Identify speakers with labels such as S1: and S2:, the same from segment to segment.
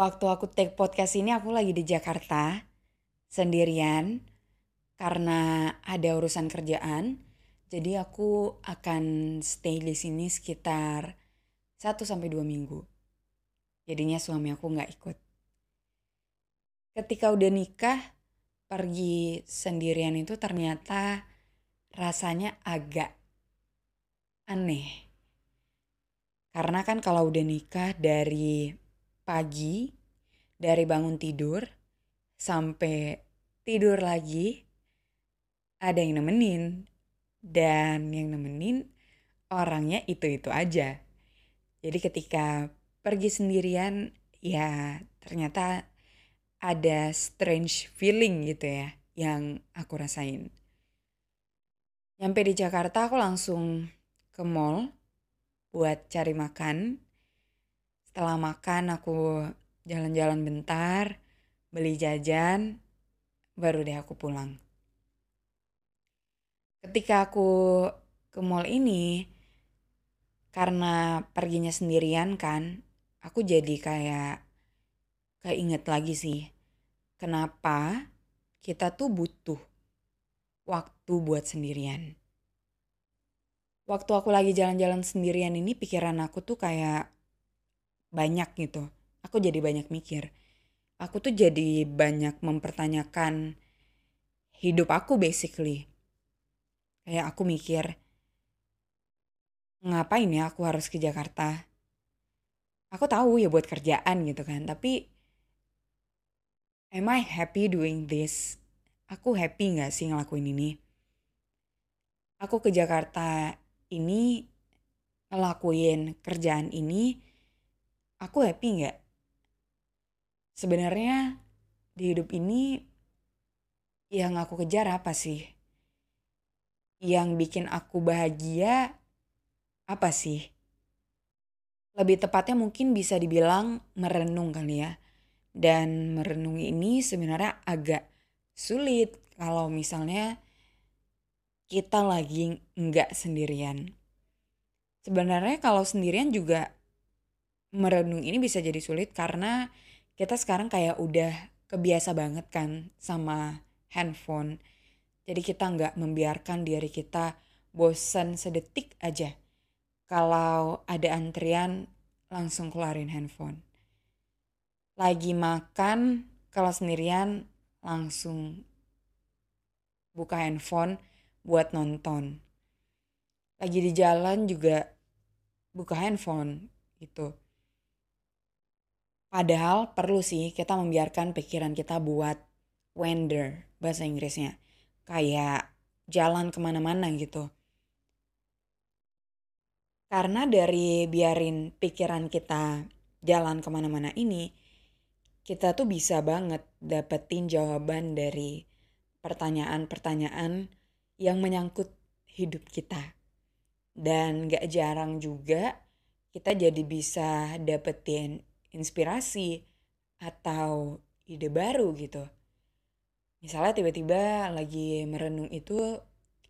S1: Waktu aku take podcast ini aku lagi di Jakarta sendirian karena ada urusan kerjaan. Jadi aku akan stay di sini sekitar 1 sampai 2 minggu. Jadinya suami aku nggak ikut. Ketika udah nikah, pergi sendirian itu ternyata rasanya agak aneh. Karena kan kalau udah nikah dari pagi, dari bangun tidur sampai tidur lagi, ada yang nemenin. Dan yang nemenin orangnya itu-itu aja. Jadi ketika pergi sendirian, ya ternyata ada strange feeling gitu ya yang aku rasain. Nyampe di Jakarta aku langsung ke mall buat cari makan. Setelah makan aku jalan-jalan bentar, beli jajan, baru deh aku pulang. Ketika aku ke mall ini, karena perginya sendirian kan, aku jadi kayak kayak inget lagi sih, kenapa kita tuh butuh waktu buat sendirian. Waktu aku lagi jalan-jalan sendirian ini pikiran aku tuh kayak banyak gitu. Aku jadi banyak mikir. Aku tuh jadi banyak mempertanyakan hidup aku basically. Kayak aku mikir, ngapain ya aku harus ke Jakarta? Aku tahu ya buat kerjaan gitu kan, tapi am I happy doing this? Aku happy gak sih ngelakuin ini? Aku ke Jakarta ini ngelakuin kerjaan ini, aku happy gak? Sebenarnya di hidup ini yang aku kejar apa sih? Yang bikin aku bahagia apa sih? Lebih tepatnya mungkin bisa dibilang merenung kali ya. Dan merenung ini sebenarnya agak sulit kalau misalnya kita lagi nggak sendirian. Sebenarnya kalau sendirian juga merenung ini bisa jadi sulit karena kita sekarang kayak udah kebiasa banget kan sama handphone. Jadi kita nggak membiarkan diri kita bosan sedetik aja kalau ada antrian langsung keluarin handphone. Lagi makan, kalau sendirian langsung buka handphone buat nonton. Lagi di jalan juga buka handphone gitu. Padahal perlu sih kita membiarkan pikiran kita buat wander bahasa Inggrisnya. Kayak jalan ke mana-mana gitu karena dari biarin pikiran kita jalan ke mana-mana ini, kita tuh bisa banget dapetin jawaban dari pertanyaan-pertanyaan yang menyangkut hidup kita. Dan gak jarang juga kita jadi bisa dapetin inspirasi atau ide baru gitu. Misalnya tiba-tiba lagi merenung itu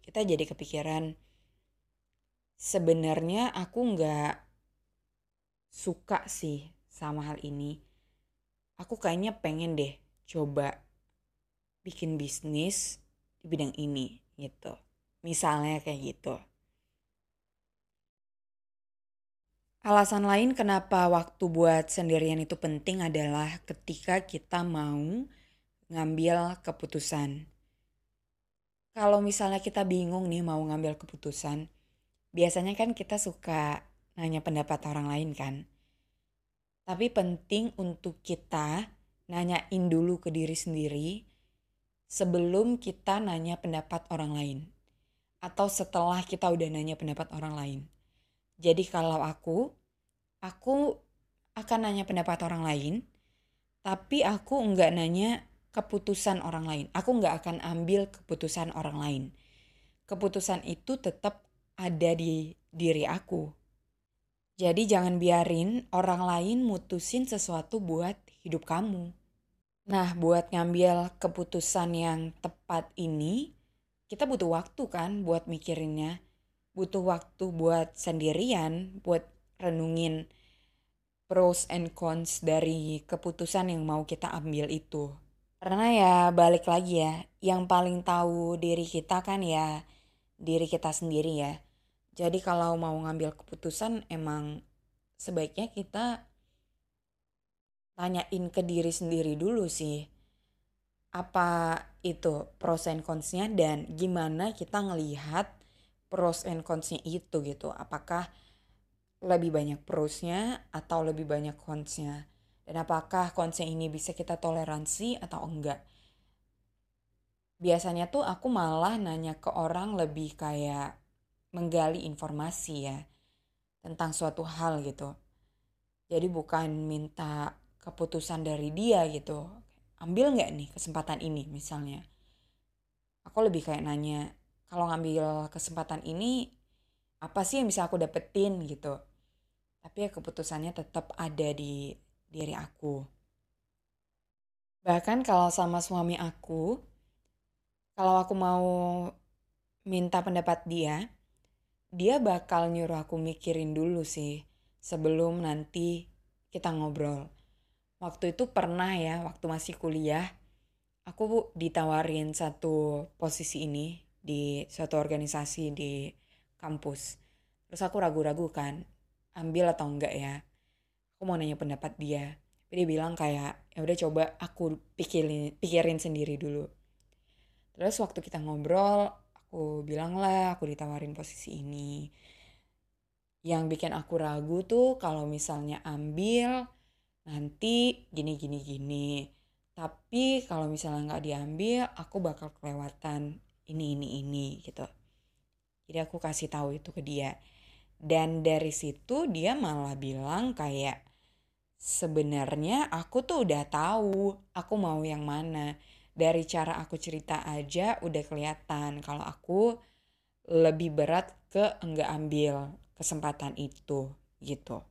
S1: kita jadi kepikiran, sebenarnya aku nggak suka sih sama hal ini. Aku kayaknya pengen deh coba bikin bisnis di bidang ini gitu. Misalnya kayak gitu. Alasan lain kenapa waktu buat sendirian itu penting adalah ketika kita mau ngambil keputusan. Kalau misalnya kita bingung nih mau ngambil keputusan, biasanya kan kita suka nanya pendapat orang lain kan. Tapi penting untuk kita nanyain dulu ke diri sendiri sebelum kita nanya pendapat orang lain. Atau setelah kita udah nanya pendapat orang lain. Jadi kalau aku, aku akan nanya pendapat orang lain, tapi aku nggak nanya keputusan orang lain. Aku nggak akan ambil keputusan orang lain. Keputusan itu tetap ada di diri aku. Jadi jangan biarin orang lain mutusin sesuatu buat hidup kamu. Nah, buat ngambil keputusan yang tepat ini, kita butuh waktu kan buat mikirinnya butuh waktu buat sendirian, buat renungin pros and cons dari keputusan yang mau kita ambil itu. Karena ya balik lagi ya, yang paling tahu diri kita kan ya diri kita sendiri ya. Jadi kalau mau ngambil keputusan emang sebaiknya kita tanyain ke diri sendiri dulu sih. Apa itu pros and consnya dan gimana kita ngelihat pros and consnya itu gitu. Apakah lebih banyak prosnya atau lebih banyak consnya? Dan apakah consnya ini bisa kita toleransi atau enggak? Biasanya tuh aku malah nanya ke orang lebih kayak menggali informasi ya tentang suatu hal gitu. Jadi bukan minta keputusan dari dia gitu. Ambil nggak nih kesempatan ini misalnya? Aku lebih kayak nanya kalau ngambil kesempatan ini apa sih yang bisa aku dapetin gitu. Tapi ya keputusannya tetap ada di diri aku. Bahkan kalau sama suami aku kalau aku mau minta pendapat dia dia bakal nyuruh aku mikirin dulu sih sebelum nanti kita ngobrol. Waktu itu pernah ya waktu masih kuliah aku ditawarin satu posisi ini di suatu organisasi di kampus. Terus aku ragu-ragu kan, ambil atau enggak ya. Aku mau nanya pendapat dia. Tapi dia bilang kayak, ya udah coba aku pikirin, pikirin sendiri dulu. Terus waktu kita ngobrol, aku bilang lah aku ditawarin posisi ini. Yang bikin aku ragu tuh kalau misalnya ambil, nanti gini gini gini. Tapi kalau misalnya nggak diambil, aku bakal kelewatan ini ini ini gitu. Jadi aku kasih tahu itu ke dia. Dan dari situ dia malah bilang kayak sebenarnya aku tuh udah tahu aku mau yang mana. Dari cara aku cerita aja udah kelihatan kalau aku lebih berat ke enggak ambil kesempatan itu gitu.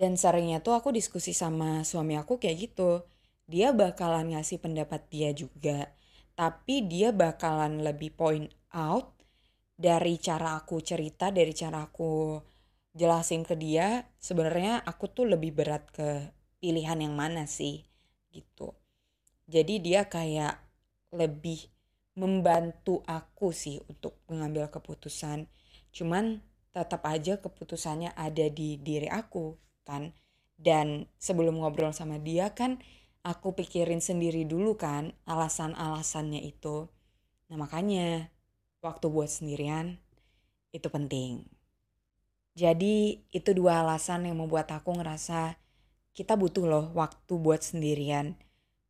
S1: Dan seringnya tuh aku diskusi sama suami aku kayak gitu. Dia bakalan ngasih pendapat dia juga tapi dia bakalan lebih point out dari cara aku cerita, dari cara aku jelasin ke dia, sebenarnya aku tuh lebih berat ke pilihan yang mana sih gitu. Jadi dia kayak lebih membantu aku sih untuk mengambil keputusan. Cuman tetap aja keputusannya ada di diri aku kan. Dan sebelum ngobrol sama dia kan aku pikirin sendiri dulu kan alasan-alasannya itu. Nah makanya waktu buat sendirian itu penting. Jadi itu dua alasan yang membuat aku ngerasa kita butuh loh waktu buat sendirian.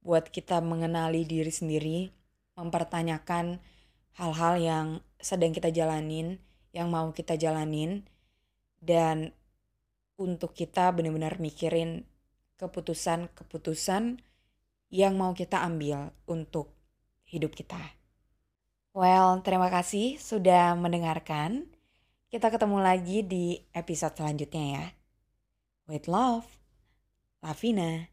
S1: Buat kita mengenali diri sendiri, mempertanyakan hal-hal yang sedang kita jalanin, yang mau kita jalanin, dan untuk kita benar-benar mikirin keputusan-keputusan yang mau kita ambil untuk hidup kita. Well, terima kasih sudah mendengarkan. Kita ketemu lagi di episode selanjutnya ya. With love, Lavina.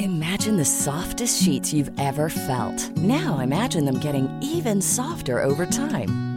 S2: Imagine the softest sheets you've ever felt. Now imagine them getting even softer over time.